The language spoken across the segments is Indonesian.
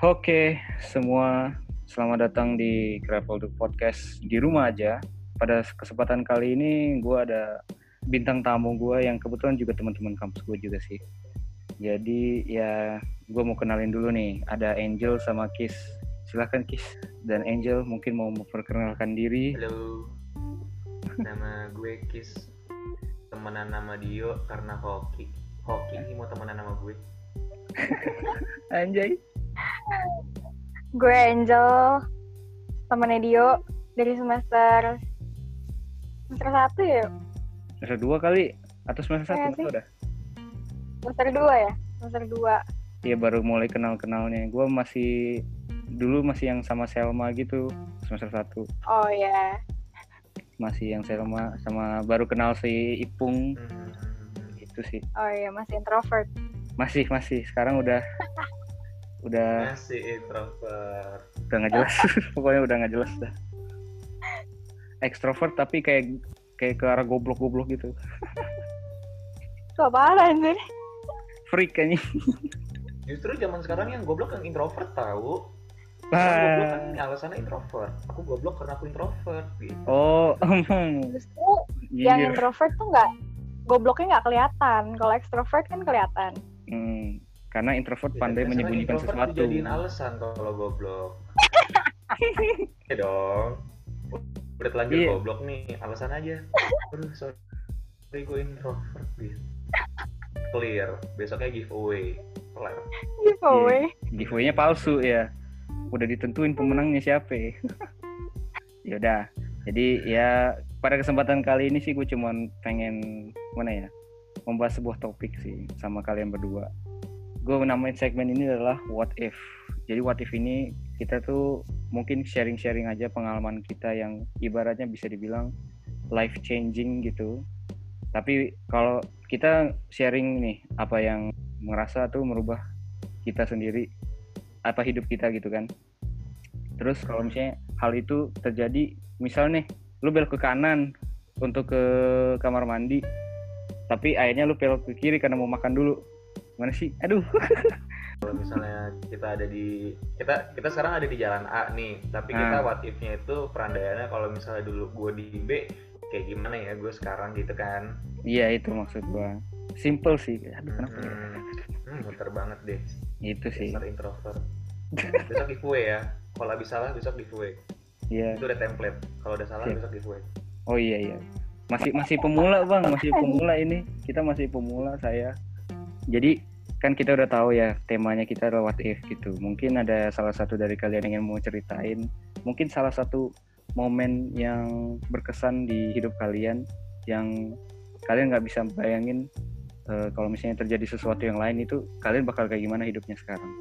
Oke, semua selamat datang di Gravel Duck Podcast di rumah aja. Pada kesempatan kali ini gue ada bintang tamu gue yang kebetulan juga teman-teman kampus gue juga sih. Jadi ya gue mau kenalin dulu nih, ada Angel sama Kiss. Silahkan Kiss dan Angel mungkin mau memperkenalkan diri. Halo, nama gue Kis, temenan nama Dio karena hoki. Hoki ini mau temenan nama gue. Anjay. Gue Angel, temennya Dio dari semester semester satu ya, Semester dua kali atau semester Iya satu sih. udah? semester dua ya, semester dua. Iya baru mulai kenal-kenalnya. Gue masih dulu masih yang sama Selma gitu semester satu. Oh ya, Masih yang Selma sama baru kenal si Ipung Hmm, itu sih. oh ya masih introvert. Masih masih sekarang udah udah masih introvert. udah nggak jelas. Pokoknya udah nggak jelas dah. Ekstrovert tapi kayak kayak ke arah goblok-goblok gitu. Itu apaan anjir? Freak kayaknya. Justru zaman sekarang yang goblok yang introvert tahu. Orang goblok kan alasannya introvert. Aku goblok karena aku introvert. Gitu. Oh, Justru yang iya. introvert tuh nggak gobloknya nggak kelihatan. Kalau ekstrovert kan kelihatan. Hmm, karena introvert Ya, pandai biasanya menyembunyikan introvert sesuatu. dijadiin alasan kalau goblok. ya dong. Udah telanjur Iya. goblok nih, alasan aja. Aduh, sorry gue introvert gitu. Clear, besoknya giveaway. Kelar. Giveaway. giveaway-nya palsu ya. Udah ditentuin pemenangnya siapa. ya udah. Jadi ya pada kesempatan kali ini sih gue cuman pengen mana ya? Membahas sebuah topik sih sama kalian berdua. Gue namain segmen ini adalah what if. Jadi what if ini kita tuh mungkin sharing-sharing aja pengalaman kita yang ibaratnya bisa dibilang life changing gitu. Tapi kalau kita sharing nih apa yang merasa tuh merubah kita sendiri apa hidup kita gitu kan terus kalau misalnya hal itu terjadi misal nih lu belok ke kanan untuk ke kamar mandi tapi akhirnya lu belok ke kiri karena mau makan dulu mana sih aduh Kalau misalnya kita ada di kita kita sekarang ada di jalan A nih, tapi kita Ah. what if-nya itu perandaiannya kalau misalnya dulu gue di B kayak gimana ya gue sekarang gitu kan. iya itu maksud gua simple sih aduh kenapa ya Hmm, hmm, muter banget deh. itu sih Dasar introvert. besok giveaway ya. Kalau habis salah besok giveaway. iya Itu udah template. Kalau udah salah Siap. besok giveaway. oh iya iya masih masih pemula bang masih pemula ini kita masih pemula saya jadi kan kita udah tahu ya temanya kita adalah what if gitu mungkin ada salah satu dari kalian yang mau ceritain mungkin salah satu momen yang berkesan di hidup kalian yang kalian nggak bisa bayangin eh, kalau misalnya terjadi sesuatu yang lain itu kalian bakal kayak gimana hidupnya sekarang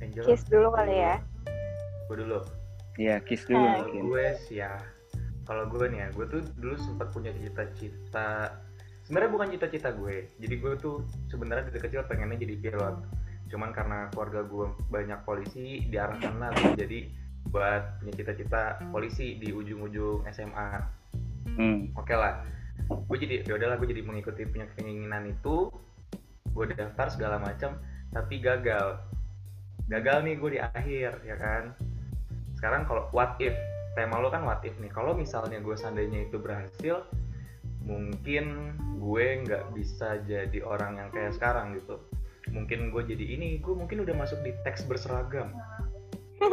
Angel. Kiss dulu kali ya. Gue dulu. ya kiss dulu Ah. Kalau mungkin gue sih ya, kalau gue nih ya, gue tuh dulu sempat punya cita-cita. Sebenarnya bukan cita-cita gue. Jadi gue tuh sebenarnya dari kecil pengennya jadi pilot. Cuman karena keluarga gue banyak polisi di arah sana, jadi buat punya cita-cita polisi di ujung-ujung SMA. Hmm, Oke lah, gue jadi ya udahlah gue jadi mengikuti punya keinginan itu. Gue daftar segala macam, tapi gagal. Gagal nih gue di akhir, ya kan? sekarang kalau what if tema lo kan what if nih kalau misalnya gue seandainya itu berhasil mungkin gue nggak bisa jadi orang yang kayak sekarang gitu. Mungkin gue jadi ini gue mungkin udah masuk di teks berseragam.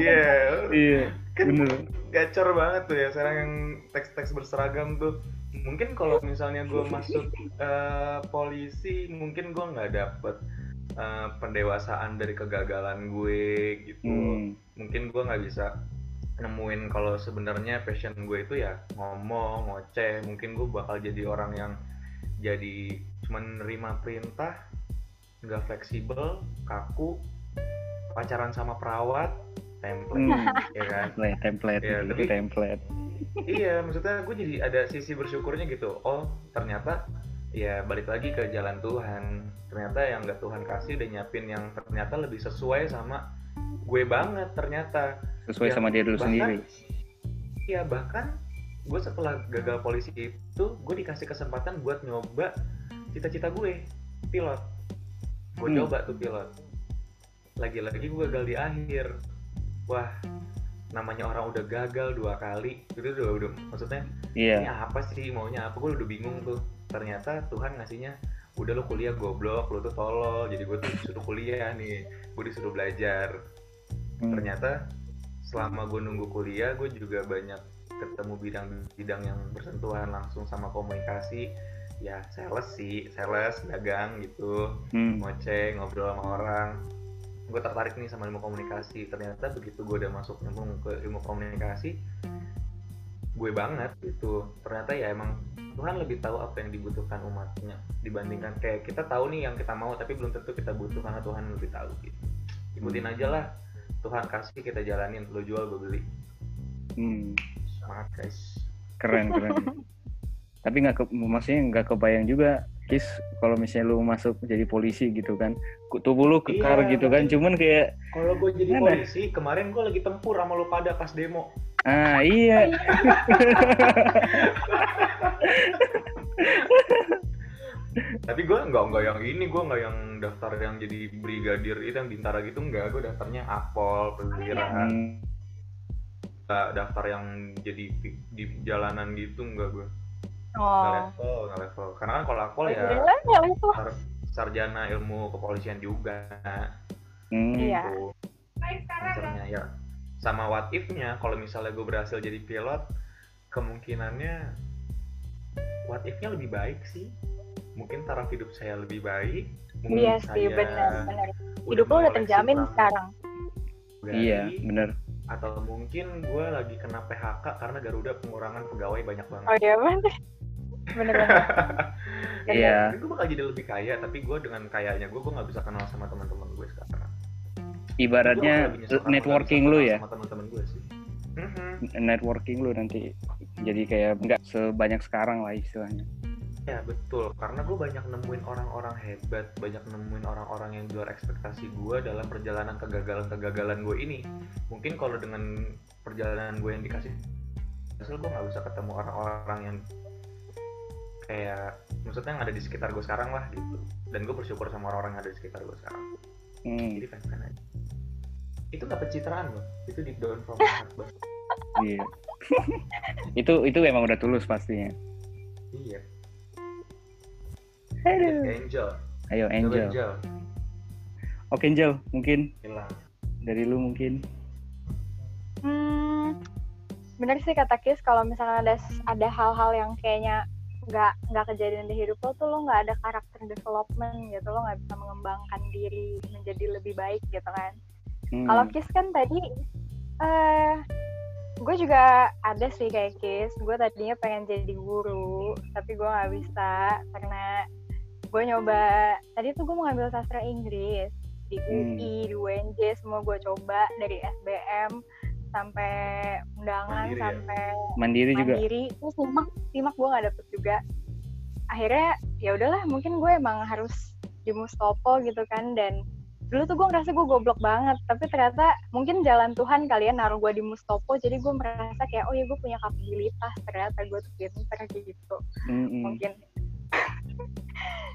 Iya. Iya kan bener. gacor banget tuh ya sekarang yang teks-teks berseragam tuh. Mungkin kalau misalnya gue masuk eh, polisi mungkin gue nggak dapet eh, pendewasaan dari kegagalan gue gitu. Hmm, mungkin gue nggak bisa nemuin kalau sebenarnya passion gue itu ya ngomong ngoceh. Mungkin gue bakal jadi orang yang jadi cuma nerima perintah nggak fleksibel kaku pacaran sama perawat template hmm. ya kan? Template template. Iya, itu tapi- template. iya maksudnya gue jadi ada sisi bersyukurnya gitu. Oh ternyata ya balik lagi ke jalan Tuhan. Ternyata yang nggak Tuhan kasih udah nyiapin yang ternyata lebih sesuai sama gue banget ternyata. Sesuai Yang sama dia dulu bahkan- sendiri. Iya bahkan gue setelah gagal polisi itu gue dikasih kesempatan buat nyoba cita-cita gue pilot. Gue Hmm. coba tuh pilot. Lagi-lagi gue gagal di akhir. Wah namanya orang udah gagal dua kali. Itu udah udah maksudnya ini Iya. apa sih maunya apa? Gue udah bingung tuh. Ternyata Tuhan ngasihnya udah lu kuliah goblok lu tuh tolol. Jadi gue tuh disuruh kuliah nih. Gue disuruh belajar Hmm. ternyata selama gue nunggu kuliah gue juga banyak ketemu bidang-bidang yang bersentuhan langsung sama komunikasi. Ya sales sih sales dagang gitu. Hmm. ngoceh ngobrol sama orang. Gue tertarik nih sama ilmu komunikasi. Ternyata begitu gue udah masuk nyemplung ke ilmu komunikasi gue banget gitu. Ternyata ya emang Tuhan lebih tahu apa yang dibutuhkan umatnya dibandingkan kayak kita tahu nih yang kita mau tapi belum tentu kita butuh karena Tuhan lebih tahu gitu. Ikutin aja lah Tuhan kasih kita jalanin lo jual gue beli Hmm. semangat guys Keren keren. Tapi nggak ke, maksudnya nggak kebayang juga Kis kalau misalnya lu masuk jadi polisi gitu kan tubuh lu kekar Iya, gitu kan cuman kayak kalau gue jadi Mana? polisi kemarin gue lagi tempur sama lo pada pas demo ah iya tapi gue nggak nggak yang ini gue nggak yang daftar yang jadi brigadir itu yang bintara gitu nggak gue daftarnya akpol perwira. Nggak daftar yang jadi di, di jalanan gitu nggak gue nggak Oh. level nggak level karena kan kalau akpol ya Alhamdulillah ya sar- sarjana ilmu kepolisian juga Hmm. Iya. gitu Incernya, ya sama what if-nya kalau misalnya gue berhasil jadi pilot kemungkinannya what if-nya lebih baik sih mungkin taraf hidup saya lebih baik mungkin Iya sih, saya benar benar. Hidup lo udah terjamin sekarang. pribadi, Iya, bener. atau mungkin gue lagi kena PHK karena Garuda pengurangan pegawai banyak banget Oh iya benar. Bener bener. Iya. Tapi gue bakal jadi lebih kaya tapi gue dengan kayanya gue gue nggak bisa kenal sama teman-teman gue sekarang Ibaratnya networking lu ya, sama teman-teman gue sih Mhm. networking lu nanti jadi kayak nggak sebanyak sekarang lah istilahnya. Ya betul, karena gue banyak nemuin orang-orang hebat, banyak nemuin orang-orang yang di luar ekspektasi gue dalam perjalanan kegagalan-kegagalan gue ini. Mungkin kalau dengan perjalanan gue yang dikasih hasil gue nggak bisa ketemu orang-orang yang kayak maksudnya yang ada di sekitar gue sekarang lah gitu. Dan gue bersyukur sama orang-orang yang ada di sekitar gue sekarang. Hmm. Jadi fan-fan aja. Itu gak pencitraan loh, itu deep down from my heart banget. Iya. itu itu emang udah tulus pastinya. Iya, Aduh. Angel, Ayo Angel. Angel, Oke Angel, mungkin hilang. dari lu mungkin. Hmm, bener sih kata Kis kalau misalnya ada ada hal-hal yang kayaknya nggak nggak kejadian di hidup lo tuh lo nggak ada karakter development gitu lo nggak bisa mengembangkan diri menjadi lebih baik gitu kan Hmm. kalau Kis kan tadi eh gue juga ada sih kayak Kis gue tadinya pengen jadi guru tapi gue nggak bisa karena gue nyoba tadi tuh gue mau ngambil sastra Inggris di Hmm. UI di UNJ semua gue coba dari SBM sampai undangan Mandiri ya? sampai mandiri juga. mandiri terus simak simak gue nggak dapet juga akhirnya ya udahlah mungkin gue emang harus di Mustopo gitu kan dan dulu tuh gue ngerasa gue goblok banget tapi ternyata mungkin jalan Tuhan kalian naruh gue di Mustopo jadi gue merasa kayak oh ya gue punya kapabilitas ternyata gue tuh pinter gitu Mm-mm. mungkin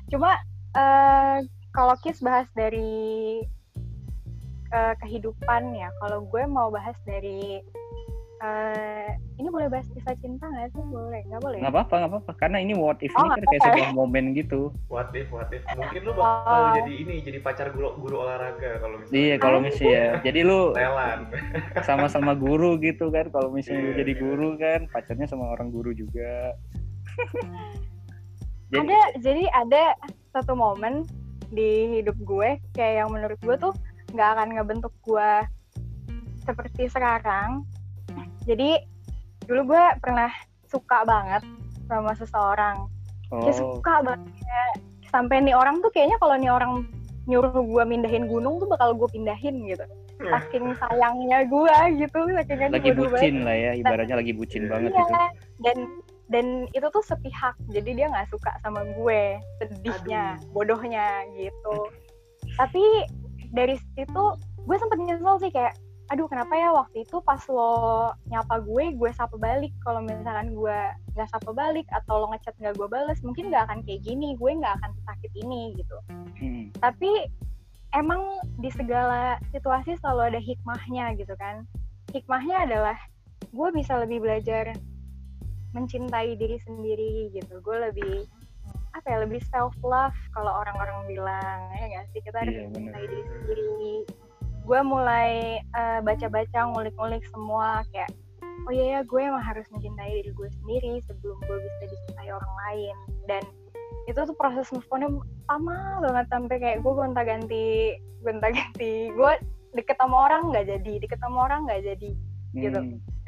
cuma eh, kalau Kis bahas dari eh, kehidupan ya kalau gue mau bahas dari eh, ini boleh bahas kisah cinta nggak sih boleh nggak boleh Nggak apa-apa, nggak apa-apa. Karena ini what if Oh, ini kan kayak sebuah momen gitu. What if, what if? Mungkin lu bakal Oh. jadi ini, jadi pacar guru, guru olahraga kalau misalnya. Iya, kalau misalnya ya. Jadi lu sama-sama guru gitu kan. Kalau misalnya lu Iya, jadi iya. guru kan, pacarnya sama orang guru juga. Jadi ada jadi ada satu momen di hidup gue kayak yang menurut gue tuh nggak akan ngebentuk gue seperti sekarang. Jadi dulu gue pernah suka banget sama seseorang. Kayak oh, suka banget. Sampai nih orang tuh kayaknya kalau nih orang nyuruh gue mindahin gunung tuh bakal gue pindahin gitu. Saking sayangnya gue gitu saking lagi bucin lah ya, ibaratnya lagi bucin Iya. banget Iya, gitu. dan dan itu tuh sepihak jadi dia nggak suka sama gue sedihnya bodohnya gitu. Tapi dari situ gue sempet nyesel sih kayak aduh kenapa ya waktu itu pas lo nyapa gue gue sapa balik. Kalau misalkan gue nggak sapa balik atau lo ngechat nggak gue bales mungkin nggak akan kayak gini gue nggak akan sakit ini gitu. Hmm. tapi emang di segala situasi selalu ada hikmahnya gitu kan. Hikmahnya adalah gue bisa lebih belajar mencintai diri sendiri gitu. Gue lebih apa ya lebih self love kalau orang-orang bilang ya nggak sih? Kita harus Iya, bener. mencintai diri sendiri. Gue mulai eh, baca-baca ngulik-ngulik semua kayak oh iya ya gue emang harus mencintai diri gue sendiri sebelum gue bisa dicintai orang lain. Dan itu tuh proses move on-nya lama banget sampai kayak gue gonta ganti gonta ganti gue deket sama orang nggak jadi deket sama orang nggak jadi gitu.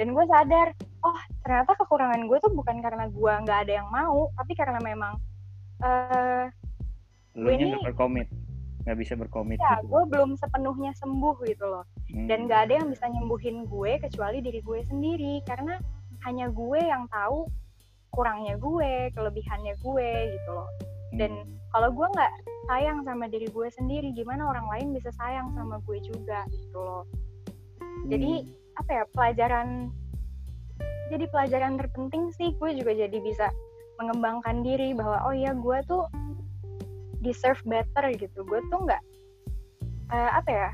Dan gue sadar oh ternyata kekurangan gue tuh bukan karena gue nggak ada yang mau tapi karena memang eh Lu ini- nggak berkomit, nggak bisa berkomit. ya gitu. gue belum sepenuhnya sembuh gitu loh Hmm. dan nggak ada yang bisa nyembuhin gue kecuali diri gue sendiri karena hanya gue yang tahu kurangnya gue kelebihannya gue gitu loh dan Hmm. kalau gue nggak sayang sama diri gue sendiri gimana orang lain bisa sayang sama gue juga gitu loh jadi Hmm. Apa ya pelajaran jadi pelajaran terpenting sih. Gue juga jadi bisa mengembangkan diri bahwa oh iya gue tuh deserve better gitu. Gue tuh nggak eh, apa ya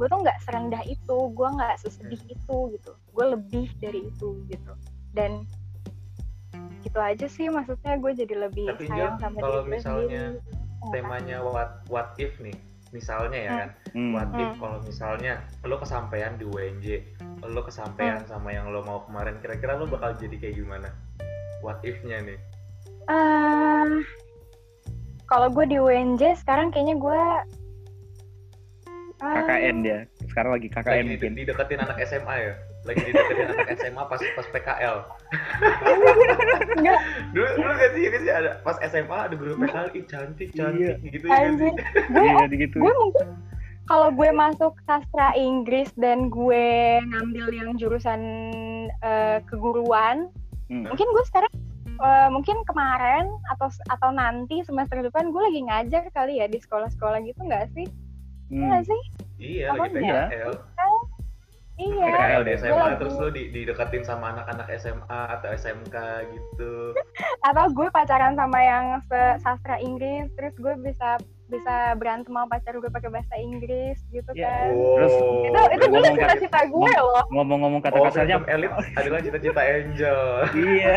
gue tuh nggak serendah itu gue nggak sesedih itu gitu. Gue lebih dari itu gitu. Dan gitu aja sih maksudnya gue jadi lebih Tapi, sayang sama kalau diri misalnya sendiri. Temanya what what if nih misalnya ya kan Hmm. what if Hmm. kalau misalnya lo kesampaian di UNJ lo kesampaian Hmm. sama yang lo mau kemarin kira-kira lo bakal jadi kayak gimana what if-nya nih Eh, kalau gue di UNJ sekarang kayaknya gue eh, KKN dia. Sekarang lagi KKN lagi mungkin. di, dideketin anak SMA ya lagi dideketin anak SMA pas pas PKL enggak. Dulu dulu gak sih, gak sih? Ada pas SMA ada guru PKL ih cantik cantik gitu ya anjir. Sih gue Iya, gitu. gue mungkin kalau gue masuk sastra Inggris dan gue ngambil yang jurusan eh, keguruan Hmm. mungkin gue sekarang eh, mungkin kemarin atau atau nanti semester depan gue lagi ngajar kali ya di sekolah-sekolah gitu nggak sih? Hmm. nggak sih? Iya lagi Apanya? PKL iya PKL di SMA lagi- terus lo di, dideketin sama anak-anak SMA atau SMK gitu. Atau gue pacaran sama yang sastra Inggris terus gue bisa bisa berantem sama pacar gue pakai bahasa Inggris gitu Ya. kan. Terus- itu itu dulu ngomong- cita-cita gue loh. Ngomong-ngomong kata oh kasarnya, Phantom Elite adalah cita-cita Angel. Iya.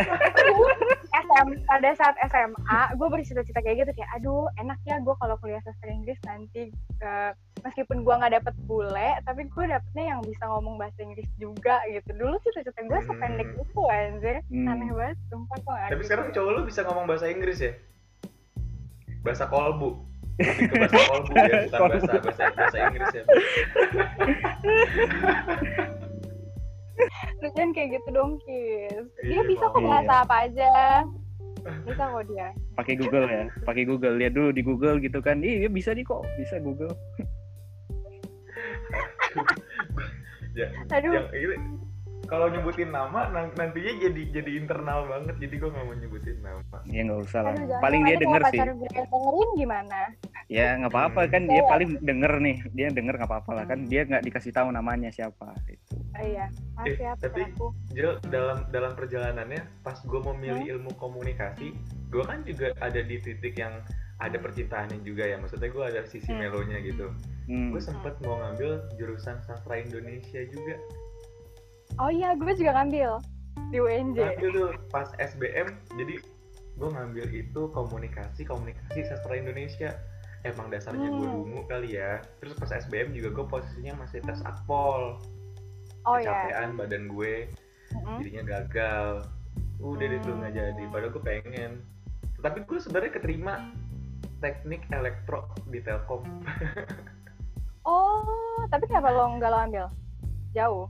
SM pada saat SMA gue bercita-cita kayak gitu kayak aduh enak ya gue kalau kuliah sastra Inggris nanti eh, meskipun gue nggak dapet bule tapi gue dapetnya yang bisa ngomong bahasa Inggris juga gitu. Dulu cita-cita gue Hmm. sependek itu anjir. Hmm. aneh banget sumpah kok tapi sekarang cowok lo bisa ngomong bahasa Inggris ya? Bahasa kolbu bahasa kolbu ya bukan bahasa bahasa bahasa Inggris ya lu jangan kayak gitu dong Kis dia Iya, bisa kok bahasa apa aja bisa kok dia Pakai Google ya. Pakai Google. Lihat dulu di Google gitu kan. Iya, bisa nih kok. Bisa Google. ya, aduh yang ini kalau nyebutin nama nantinya jadi jadi internal banget jadi gue nggak mau nyebutin nama Ya nggak usah lah. aduh Paling dia denger sih. pacar gue dengerin gimana Ya nggak apa-apa kan Hmm. dia paling denger nih. Dia denger nggak apa-apa lah kan. Dia nggak dikasih tahu namanya siapa. Itu. oh, iya maaf Eh, ya tapi- aku Jel dalam dalam perjalanannya pas gue mau milih ilmu komunikasi gue kan juga ada di titik yang ada percintaannya juga ya maksudnya gue ada sisi Hmm. melonya gitu Hmm. gue sempet mau ngambil jurusan sastra Indonesia juga oh iya gue juga ngambil di UNJ ngambil tuh pas SBM jadi gue ngambil itu komunikasi komunikasi sastra Indonesia. Emang dasarnya gue Hmm. dungu kali ya. Terus pas SBM juga gue posisinya masih tes akpol. Oh ya kecapean badan gue Mm-mm. jadinya gagal. Udah deh tuh nggak jadi. Padahal gue pengen. Tapi gue sebenarnya keterima teknik elektro di Telkom. Oh tapi kenapa lo nggak lo ambil? Jauh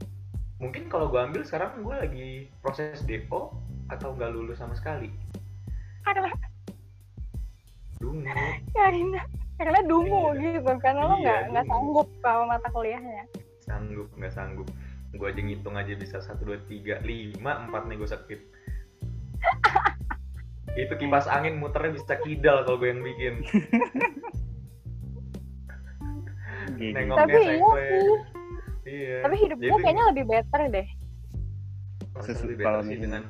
mungkin kalau gue ambil sekarang gue lagi proses DO atau nggak lulus sama sekali? Karena dungu. Karena karena dungu Iya. gitu karena lo Iya, nggak nggak dungu. sanggup sama mata kuliahnya. Sanggup nggak sanggup. Gue aja ngitung aja bisa satu dua tiga lima empat nih gue sakit itu kipas angin muternya bisa kidal kalau gue yang bikin. Gini. Nengoknya tapi iya sih iya Tapi hidup Jadi gue kayaknya lebih better deh. lebih better sih dengan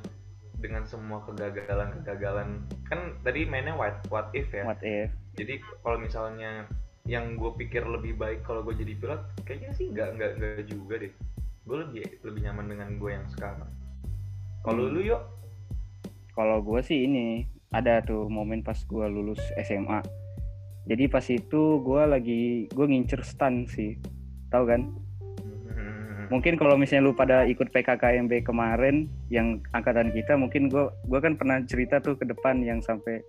dengan semua kegagalan kegagalan. Kan tadi mainnya what what if ya? What if. Jadi kalau misalnya yang gue pikir lebih baik kalau gue jadi pilot kayaknya sih nggak nggak nggak juga deh. Gue lebih lebih nyaman dengan gue yang sekarang. Kalau Hmm. lu yuk kalau gue sih ini ada tuh momen pas gue lulus SMA jadi pas itu gue lagi gue ngincer stan sih. Tahu kan Hmm. mungkin kalau misalnya lu pada ikut PKKMB kemarin yang angkatan kita mungkin gue gua kan pernah cerita tuh ke depan yang sampai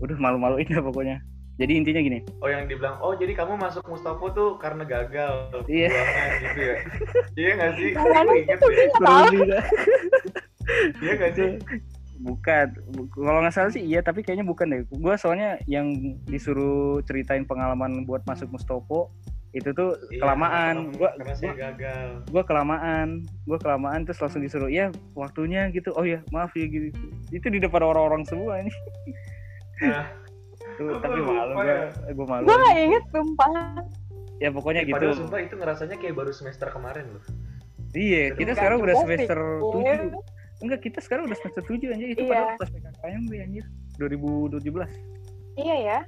udah malu-maluin dah pokoknya. Jadi intinya gini. Oh yang dibilang oh jadi kamu masuk Mustafa tuh karena gagal Iya. gitu ya. Iya nggak sih? Nggak tahu. iya nggak sih? Bukan. Bu- kalau nggak salah sih iya tapi kayaknya bukan deh. Gue soalnya yang disuruh ceritain pengalaman buat masuk Mustopo itu tuh Iya, kelamaan. gue gagal. gue kelamaan. Gue kelamaan terus langsung disuruh ya waktunya gitu. Oh ya maaf ya gitu. Itu di depan orang-orang semua ini. Nah tuh tapi malu gue ya? gue malu. Gue gak inget sumpah. ya pokoknya gitu. padahal sumpah itu ngerasanya kayak baru semester kemarin loh. Iya kita sekarang udah semester Iya. tujuh enggak kita sekarang udah semester tujuh anjir. Itu Iya. padahal pas PKKMB anjir. 2017 Iya ya.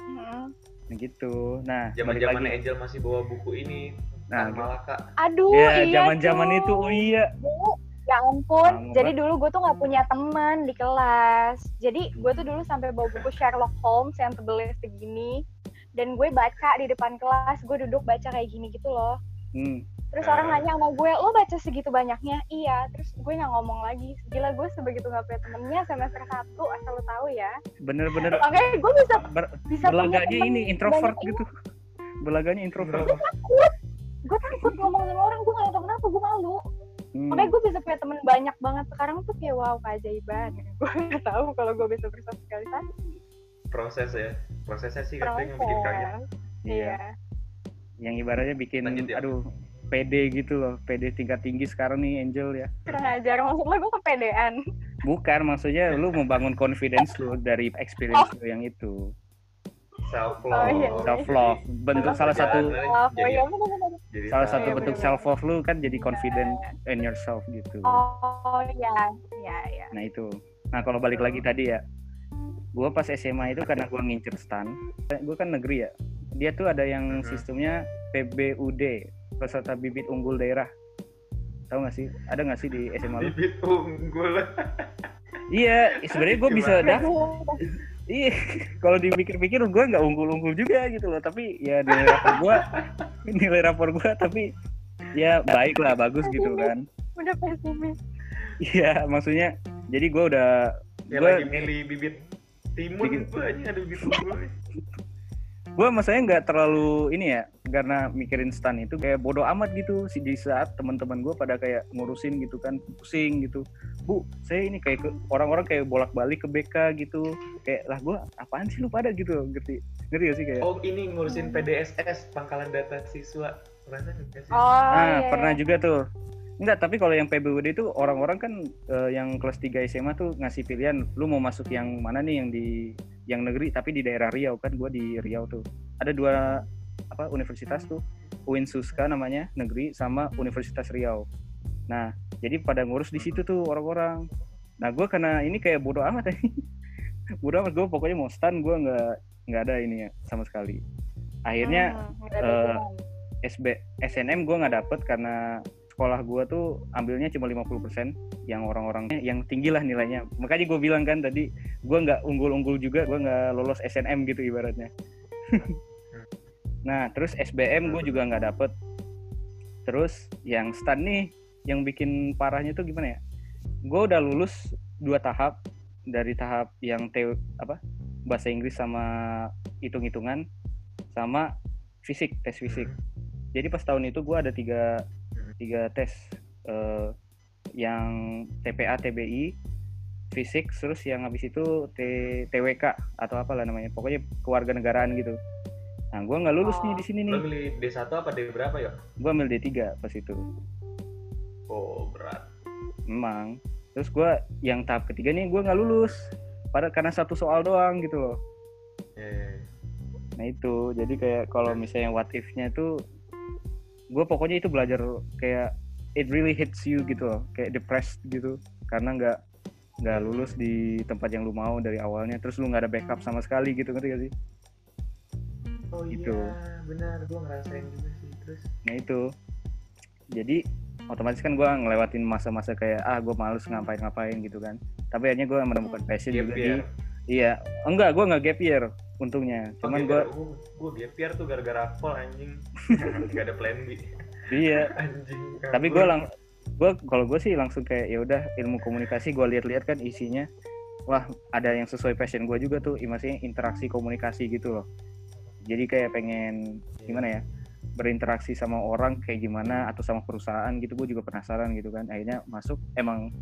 Mm-mm. Nah gitu nah zaman zaman. Angel masih bawa buku ini nah Tan Malaka Aduh, ya iya zaman-zaman tuh. itu oh iya Bu, Ya ampun, Lama jadi dulu gue tuh nggak punya teman di kelas. Jadi gue tuh dulu sampai bawa buku Sherlock Holmes yang tebelnya segini. Dan gue baca di depan kelas, gue duduk baca kayak gini gitu loh. hmm. Terus Ah. orang nanya sama gue, lo baca segitu banyaknya? Iya, terus gue nggak ngomong lagi. Gila gue sebegitu nggak punya temennya semester satu, asal lo tahu ya. bener-bener. Makanya gue bisa ber- bisa temen ini introvert gitu. berlaganya introvert. Gue takut. Ngomong sama orang gue nggak tahu kenapa gue malu. Hmm. makanya gue bisa punya temen banyak banget. Sekarang tuh kayak wow keajaiban. Gue nggak tahu kalau gue bisa bersosialisasi. Proses ya. Prosesnya sih katanya yang bikin kaget. Iya. Iya. Yang ibaratnya bikin Lanjut ya. aduh PD gitu loh PD tingkat tinggi sekarang nih Angel ya. Kurang ajar maksud lo gue kepedean bukan maksudnya lu membangun confidence lu dari experience lu yang itu. Self Oh, love iya. self love bentuk salah satu oh, oh iya. jadi salah satu Iya, bentuk self love lu kan jadi confident in yourself gitu. Oh iya iya iya. Nah itu. Nah kalau balik lagi tadi ya. Gue pas SMA itu karena gue ngincer stan. Gue kan negeri ya. Dia tuh ada yang Mhm. sistemnya PBUD peserta bibit unggul daerah. Tahu nggak sih? Ada nggak sih di SMA lu? Bibit unggul. Iya sebenarnya gue bisa daftar iya kalau dipikir-pikir gue nggak unggul-unggul juga gitu loh. Tapi ya nilai rapor gue nilai rapor gue tapi ya baik lah bagus gitu kan. udah pesimis. Iya maksudnya jadi gue udah Gua- lagi milih bibit timun gue aja ada bibit unggul gue maksudnya nggak terlalu ini ya karena mikirin stan itu kayak bodoh amat gitu. Sih di saat teman-teman gue pada kayak ngurusin gitu kan pusing gitu. Bu saya ini kayak ke- orang-orang kayak bolak-balik ke BK gitu. Kayak lah gue apaan sih lu pada? gitu. Ngerti ngerti gak sih kayak? Oh ini ngurusin PDSS pangkalan data siswa. Pernah nggak sih? Oh ah iya, pernah iya. juga tuh Enggak, tapi kalau yang PBUD itu orang-orang kan eh, yang kelas 3 SMA tuh ngasih pilihan lu mau masuk yang mana nih yang di yang negeri tapi di daerah Riau kan gua di Riau tuh. Ada dua apa universitas tuh UIN Suska namanya negeri sama Universitas Riau. Nah, jadi pada ngurus di situ tuh orang-orang. Nah, gua karena ini kayak bodoh amat ya. bodoh amat gue pokoknya mau stand gua nggak nggak ada ini ya sama sekali. Akhirnya eh, hubungan. SB SNM gue nggak dapet karena sekolah gue tuh ambilnya cuma 50% yang orang-orang yang tinggi lah nilainya. Makanya gue bilang kan tadi gue nggak unggul-unggul juga gue nggak lolos SNM gitu ibaratnya. Nah terus SBM gue juga nggak dapet. Terus yang stan nih yang bikin parahnya tuh gimana ya? Gue udah lulus dua tahap dari tahap yang teo apa bahasa Inggris sama hitung-hitungan sama fisik tes fisik. Jadi pas tahun itu gue ada tiga tiga tes eh, yang TPA TBI fisik terus yang habis itu T, TWK atau apalah namanya. Pokoknya kewarganegaraan gitu. Nah gue nggak lulus nih di sini nih. Milih D1 apa D berapa ya? Gue ambil D3 pas itu. Oh berat. Memang terus gue yang tahap ketiga nih gue nggak lulus. Pada karena satu soal doang gitu loh. Eh, Nah itu, jadi kayak kalau misalnya what if-nya tuh gue pokoknya itu belajar kayak it really hits you gitu loh kayak depressed gitu. Karena nggak nggak lulus di tempat yang lu mau dari awalnya terus lu nggak ada backup sama sekali gitu ngerti gak sih? Oh Gitu. iya benar gue ngerasain juga sih terus. Nah itu. Jadi otomatis kan gue ngelewatin masa-masa kayak ah gue males ngapain-ngapain gitu kan. Tapi akhirnya gue menemukan passion gap juga di year iya enggak gue nggak gap year untungnya. Cuman gue gue gap year tuh gara-gara pol anjing. Gak ada plan B. Iya. Anjing tapi gue lang gue kalau gue sih langsung kayak ya udah ilmu komunikasi gue lihat-lihat kan isinya. Wah ada yang sesuai passion gue juga tuh maksudnya interaksi komunikasi gitu loh. Jadi kayak pengen gimana ya berinteraksi sama orang kayak gimana atau sama perusahaan gitu gue juga penasaran gitu kan. Akhirnya masuk emang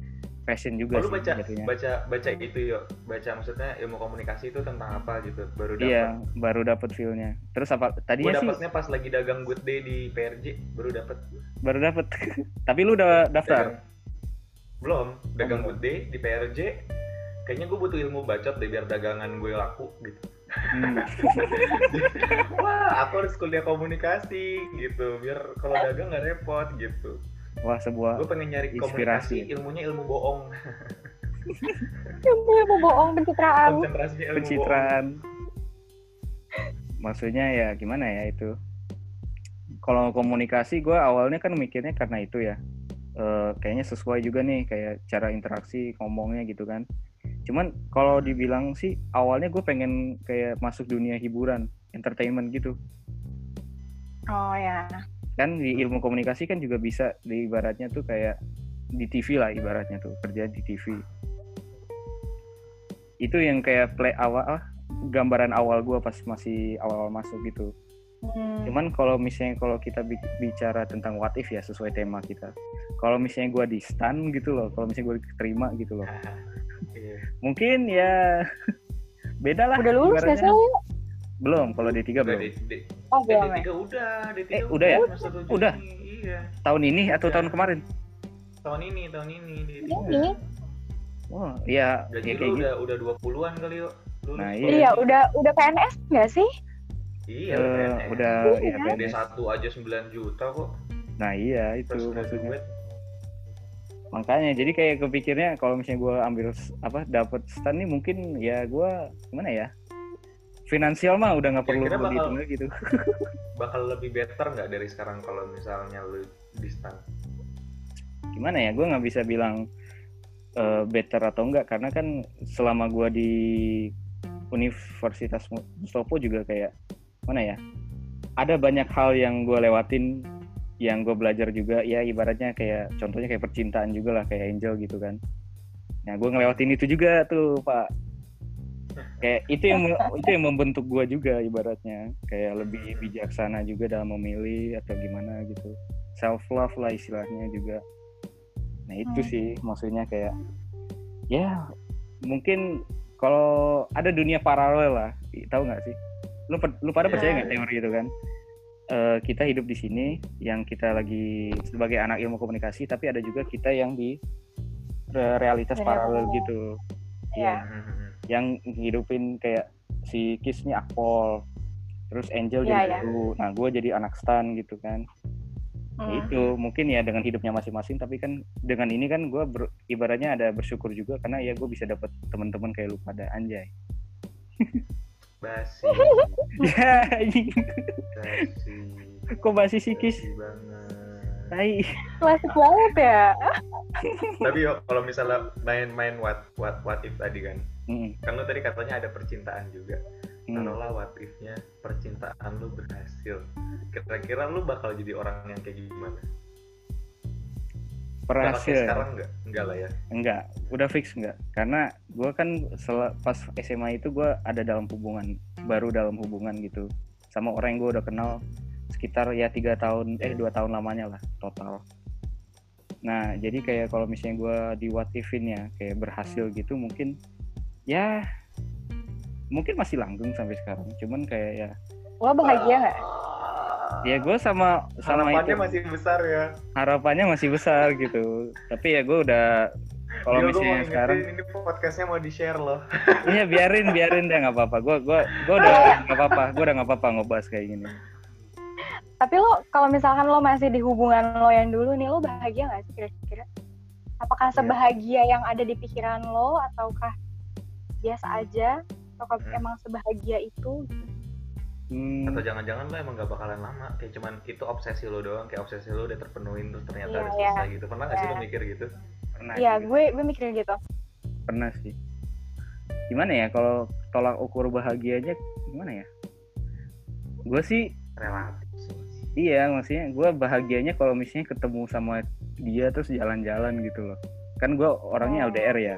passion juga Oh, lu sih baca jatuhnya. baca baca itu yuk baca maksudnya ilmu komunikasi itu tentang apa gitu baru dapat iya baru dapat feelnya. Terus apa tadinya sih dapatnya pas lagi dagang good day di PRJ baru dapat baru dapat tapi lu udah daftar? Belum dagang belum. good day di PRJ kayaknya gue butuh ilmu bacot deh biar dagangan gue laku gitu. Hmm. wah aku harus kuliah komunikasi gitu. Biar kalau dagang nggak repot gitu wah sebuah gue pengen nyari Inspirasi. komunikasi ilmunya ilmu bohong. Ilmu ilmu bohong pencitraan. konsentrasinya ilmu bohong. Pencitraan maksudnya ya gimana ya itu? Kalau komunikasi gue awalnya kan mikirnya karena itu ya. Eh, kayaknya sesuai juga nih kayak cara interaksi ngomongnya gitu kan. Cuman kalau dibilang sih awalnya gue pengen kayak masuk dunia hiburan entertainment gitu. Oh ya. Kan di ilmu komunikasi kan juga bisa di ibaratnya tuh kayak di TV lah ibaratnya tuh kerja di TV itu yang kayak play awal ah, gambaran awal gua pas masih awal-awal masuk gitu. Hmm. cuman kalau misalnya kalau kita bi- bicara tentang what if ya sesuai tema kita. Kalau misalnya gua di stun gitu loh kalau misalnya gue diterima gitu loh. Iya. mungkin ya beda lah Udah lulus gak sih? belum kalau D3 Udah, belum. D, D, Oh eh, belum ya. D3 udah, D3 Eh, udah ya? Satu Juni. Udah? Iya. tahun ini atau Udah. tahun kemarin Tahun ini, tahun ini D3. Ini. wah ya, Gaji ya lu kayak gitu udah udah 20-an kali yuk. Nah, lu- Iya. Iya, udah udah PNS nggak sih? Iya, Eh, PNS. udah Iya. ya D1 PNS. aja 9 juta kok. Nah iya itu Terus maksudnya. Makanya jadi kayak kepikirnya kalau misalnya gue ambil apa dapat stand nih mungkin ya gue gimana ya finansial mah udah nggak perlu bakal- dihitung gitu. Bakal lebih better nggak dari sekarang kalau misalnya lu di stand? Gimana ya? Gue nggak bisa bilang eh, better atau enggak karena kan selama gue di Universitas Mu- Mustopo juga kayak mana ya? Ada banyak hal yang gue lewatin yang gue belajar juga. Ya ibaratnya kayak contohnya kayak percintaan juga lah kayak Angel gitu kan. Nah gue ngelewatin itu juga tuh pak kayak itu yang itu yang membentuk gue juga ibaratnya kayak lebih bijaksana juga dalam memilih atau gimana gitu self love lah istilahnya juga nah itu Hmm. sih maksudnya kayak ya mungkin kalau ada dunia paralel lah tahu nggak sih lu lu pada Ya. percaya nggak teori itu kan Eh, kita hidup di sini yang kita lagi sebagai anak ilmu komunikasi tapi ada juga kita yang di re- realitas Real. paralel gitu Iya. Hmm, yang ngidupin kayak si Kiss nih Akpol terus Angel Iya, jadi iya. guru nah gue jadi anak stan gitu kan Ya Hmm. itu mungkin ya dengan hidupnya masing-masing tapi kan dengan ini kan gue ibaratnya ada bersyukur juga karena ya gue bisa dapat teman-teman kayak lu pada anjay Basi, ya anjing. basi. kok masih sih Kiss Basi banget. Tai Klasik banget ya. Tapi yo kalau misalnya main-main what what what if tadi kan. Mm, Kan lu tadi katanya ada percintaan juga. mm. Taruhlah what if-nya percintaan lu berhasil. Kira-kira lu bakal jadi orang yang kayak gimana? Berhasil sekarang enggak? Enggak lah ya. enggak udah fix enggak karena gue kan pas SMA itu gue ada dalam hubungan baru dalam hubungan gitu sama orang yang gue udah kenal sekitar ya tiga tahun eh dua tahun lamanya lah total nah jadi kayak kalau misalnya gue di what if-in ya kayak berhasil gitu mungkin ya mungkin masih langgeng sampai sekarang cuman kayak ya Lo bahagia nggak? ya gue sama sama Harapannya itu masih besar ya. harapannya masih besar gitu tapi ya gue udah kalau gua misalnya ingetin, sekarang ini podcastnya mau di share loh. Iya biarin biarin deh nggak apa-apa. Gue gua gua udah nggak apa-apa. Gue udah nggak apa-apa ngebahas kayak gini. Tapi lo kalau misalkan lo masih di hubungan lo yang dulu nih, lo bahagia nggak sih kira-kira? Apakah Iya. sebahagia yang ada di pikiran lo ataukah biasa aja? Atau Hmm. emang sebahagia itu? gitu? Hmm, atau jangan-jangan lo emang gak bakalan lama kayak cuman itu obsesi lo doang kayak obsesi lo udah terpenuhin terus ternyata Iya, udah iya. selesai gitu pernah gak sih lo Iya. mikir gitu pernah Iya, sih, gue gue mikirin gitu. pernah sih. Gimana ya kalau tolak ukur bahagianya gimana ya? Gue sih relatif iya maksudnya gue bahagianya kalau misalnya ketemu sama dia terus jalan-jalan gitu loh. Kan gue orangnya Oh. LDR ya.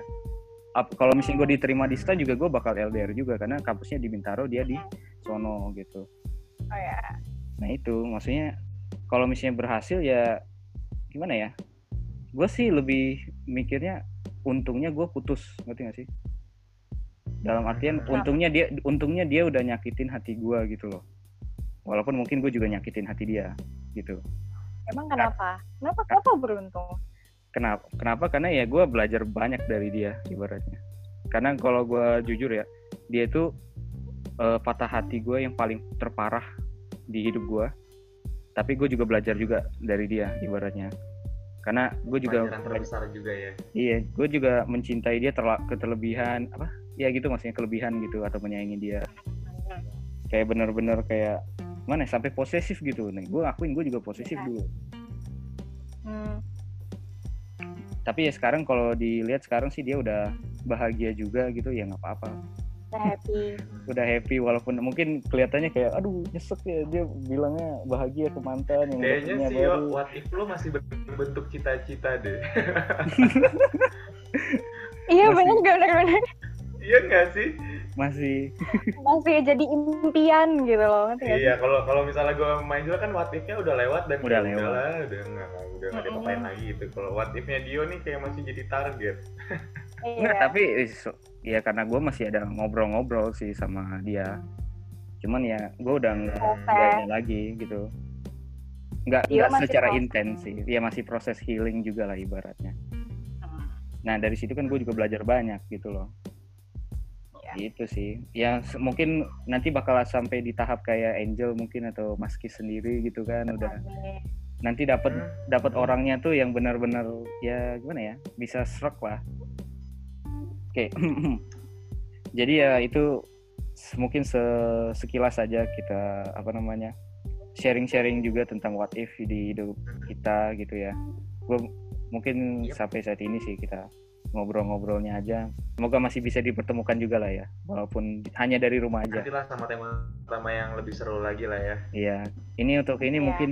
Kalau misalnya gue diterima di STA juga gue bakal LDR juga karena kampusnya di Bintaro dia di sono gitu. Oh ya. Nah itu maksudnya kalau misalnya berhasil ya gimana ya? Gue sih lebih mikirnya untungnya gue putus, ngerti gak sih? Dalam artian Kenapa? untungnya dia untungnya dia udah nyakitin hati gue gitu loh. Walaupun mungkin gue juga nyakitin hati dia gitu. Emang kenapa? Kenapa? Kenapa beruntung? Kenapa? Kenapa? Karena ya gue belajar banyak dari dia ibaratnya. Karena kalau gue jujur ya, dia itu eh, patah hati gue yang paling terparah di hidup gue. Tapi gue juga belajar juga dari dia ibaratnya. Karena gue juga pelajaran terbesar juga ya iya, gue juga mencintai dia terla- keterlebihan apa? Ya gitu maksudnya kelebihan gitu atau menyayangi dia. Kayak bener-bener kayak mana ya, sampai posesif gitu. Nih, gue akuin gue juga posesif Iya. dulu. Hmm. Tapi ya sekarang kalau dilihat sekarang sih dia udah bahagia juga gitu ya nggak apa-apa. Udah happy. udah happy walaupun mungkin kelihatannya kayak aduh nyesek ya dia bilangnya bahagia ke mantan yang kayaknya punya sih baru yo what if lo masih berbentuk cita-cita deh Iya Masih. bener bener bener. iya gak sih masih. Masih jadi impian gitu loh. iya kalau kalau misalnya gue main juga kan what if-nya udah lewat dan Udah lewat. udahlah, udah nggak udah nggak diapain lagi gitu. Kalau what if-nya Dio nih kayak masih jadi target. Iya. Nggak, tapi eh, ya karena gue masih ada ngobrol-ngobrol sih sama dia. Cuman ya gue udah nggak nggak ini lagi gitu. Nggak Dia nggak masih secara intens sih. Ya masih proses healing juga lah ibaratnya. Hmm. nah dari situ kan gue juga belajar banyak gitu loh Iya. itu sih ya mungkin nanti bakal sampai di tahap kayak Angel mungkin atau Maski sendiri gitu kan udah nanti dapat Hmm. dapat orangnya tuh yang benar-benar ya gimana ya bisa struck lah oke jadi ya itu mungkin se- sekilas saja kita apa namanya sharing-sharing juga tentang what if di hidup kita gitu ya gue mungkin Yep. sampai saat ini sih kita ngobrol-ngobrolnya aja semoga masih bisa dipertemukan juga lah ya walaupun hanya dari rumah aja nantilah sama tema-tema yang lebih seru lagi lah ya Iya, ini untuk ini Iya. mungkin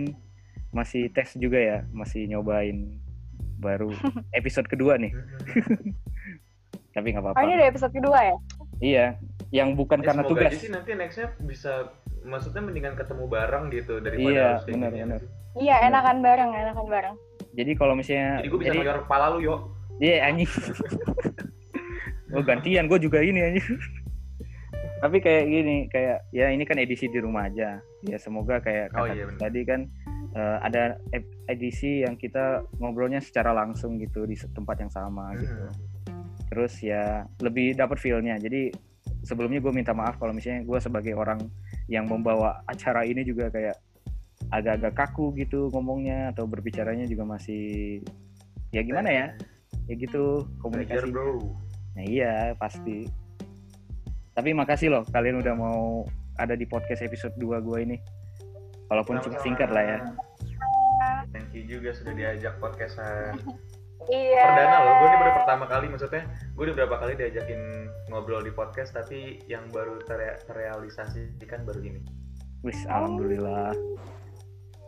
masih tes juga ya, masih nyobain baru episode kedua nih, tapi nggak Oh apa-apa. ini udah episode kedua ya? Iya, yang bukan Ya, karena semoga tugas. aja sih nanti nextnya bisa maksudnya mendingan ketemu bareng gitu daripada Iya, harus benar. sih. Iya enakan bareng, enakan bareng. Jadi kalau misalnya, jadi gue bisa jadi, kepala lu yo iya anjing. oh gantian, gue juga ini anjing. tapi kayak gini, kayak ya ini kan edisi di rumah aja. Ya semoga kayak Oh, kata iya, benar. tadi kan eh, ada edisi yang kita ngobrolnya secara langsung gitu di tempat yang sama gitu. Hmm. terus ya lebih dapat feel-nya jadi sebelumnya gue minta maaf kalau misalnya gue sebagai orang yang membawa acara ini juga kayak agak-agak kaku gitu ngomongnya atau berbicaranya juga masih ya gimana ya ya gitu Belajar komunikasi bro. Nah iya pasti. Tapi makasih loh kalian udah mau ada di podcast episode 2 gue ini. Walaupun cuma Sama-sama. singkat lah ya. Thank you juga sudah diajak podcastan. Iya. perdana loh gue ini baru pertama kali maksudnya gue udah berapa kali diajakin ngobrol di podcast tapi yang baru tere- terrealisasi kan baru ini. Wis alhamdulillah.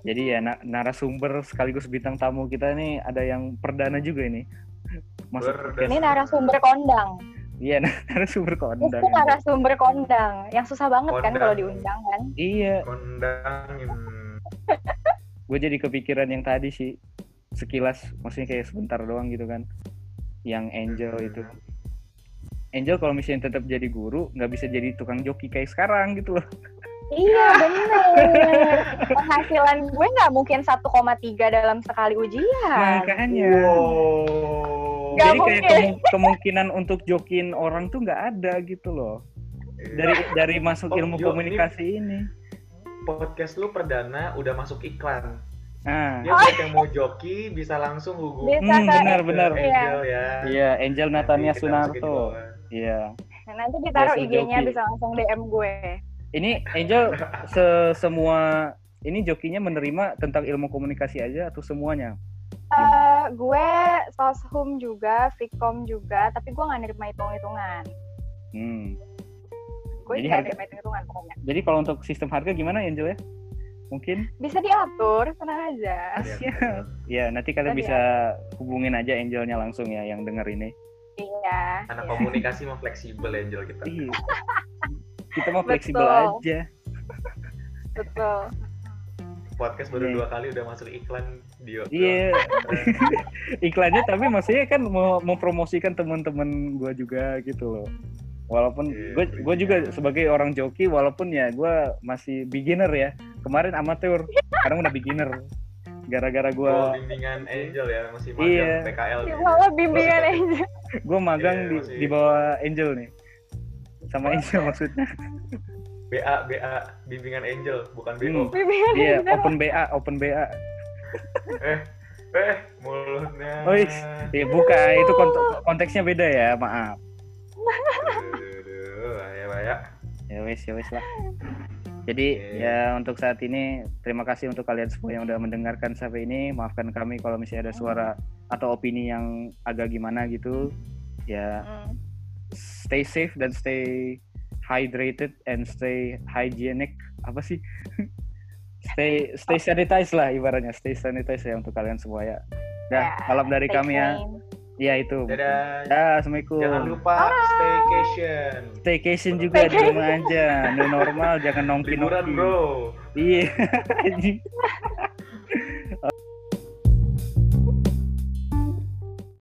Jadi ya na- narasumber sekaligus bintang tamu kita ini ada yang perdana juga ini masuk podcast Ini narasumber kondang. iya narasumber kondang Itu narasumber kondang. Yang susah banget kan Kondang. kalau diundang kan. iya kondangin gue jadi kepikiran yang tadi sih sekilas maksudnya kayak sebentar doang gitu kan yang Angel itu Angel kalau misalnya tetap jadi guru nggak bisa jadi tukang joki kayak sekarang gitu loh Iya bener. Penghasilan gue nggak mungkin 1,3 dalam sekali ujian. makanya wow Nggak jadi kayak mungkin. kemu- kemungkinan untuk jokin orang tuh nggak ada gitu loh dari dari masuk Oh, ilmu Yo, komunikasi ini podcast lu perdana udah masuk iklan. Ah, Dia buat yang mau joki bisa langsung hubungi Bisa Hmm, benar, benar. Angel ya. iya Angel Natania Sunarto. Iya. Nah, nanti ditaruh IG-nya bisa langsung DM gue. Ini Angel se semua ini jokinya menerima tentang ilmu komunikasi aja atau semuanya? Eh, gue soshum juga, Vkom juga, tapi gue nggak nerima hitung-hitungan. Hmm. Gue Jadi harga- nerima hitung-hitungan pokoknya. Jadi kalau untuk sistem harga gimana Angel ya? Mungkin? Bisa diatur, tenang aja. Iya. Ya, nanti kalian Tadi bisa hubungin aja Angelnya langsung ya yang denger ini. Iya. Anak iya. komunikasi mah fleksibel Angel kita. Iya. Kita mah fleksibel Betul. aja. Betul. Podcast baru Iya. dua kali udah masuk iklan Dio. Iya. Iklannya tapi maksudnya kan mau mempromosikan teman-teman gua juga gitu loh. Walaupun Iya, gue gue juga iya. sebagai orang joki walaupun ya gue masih beginner ya. Kemarin amatir, sekarang udah beginner. Gara-gara gue Oh, bimbingan Angel ya, masih magang Iya. PKL. Ya, nih. malah bimbingan aja. gue magang Iya, di, masih- di bawah Angel nih. Sama Angel maksudnya. BA BA bimbingan Angel bukan BO. Hmm. Bimbingan Iya, open BA, open BA. Eh, eh mulutnya. Oh, iya, buka itu kont- konteksnya beda ya, maaf. Ya ya. Ya wes, ya wes lah. Jadi Oke. ya untuk saat ini terima kasih untuk kalian semua yang udah mendengarkan sampai ini. Maafkan kami kalau misalnya ada suara atau opini yang agak gimana gitu. Ya Hmm. stay safe dan stay hydrated and stay hygienic. Apa sih? Stay stay sanitize lah ibaratnya. Stay sanitize ya untuk kalian semua ya. Dah, Ya, salam dari kami ya. Ya itu. Dadah. Dah, assalamualaikum. Jangan lupa staycation. Staycation juga di rumah aja. New normal, jangan nongki Liburan, nongki. Bro. Iya. anjing.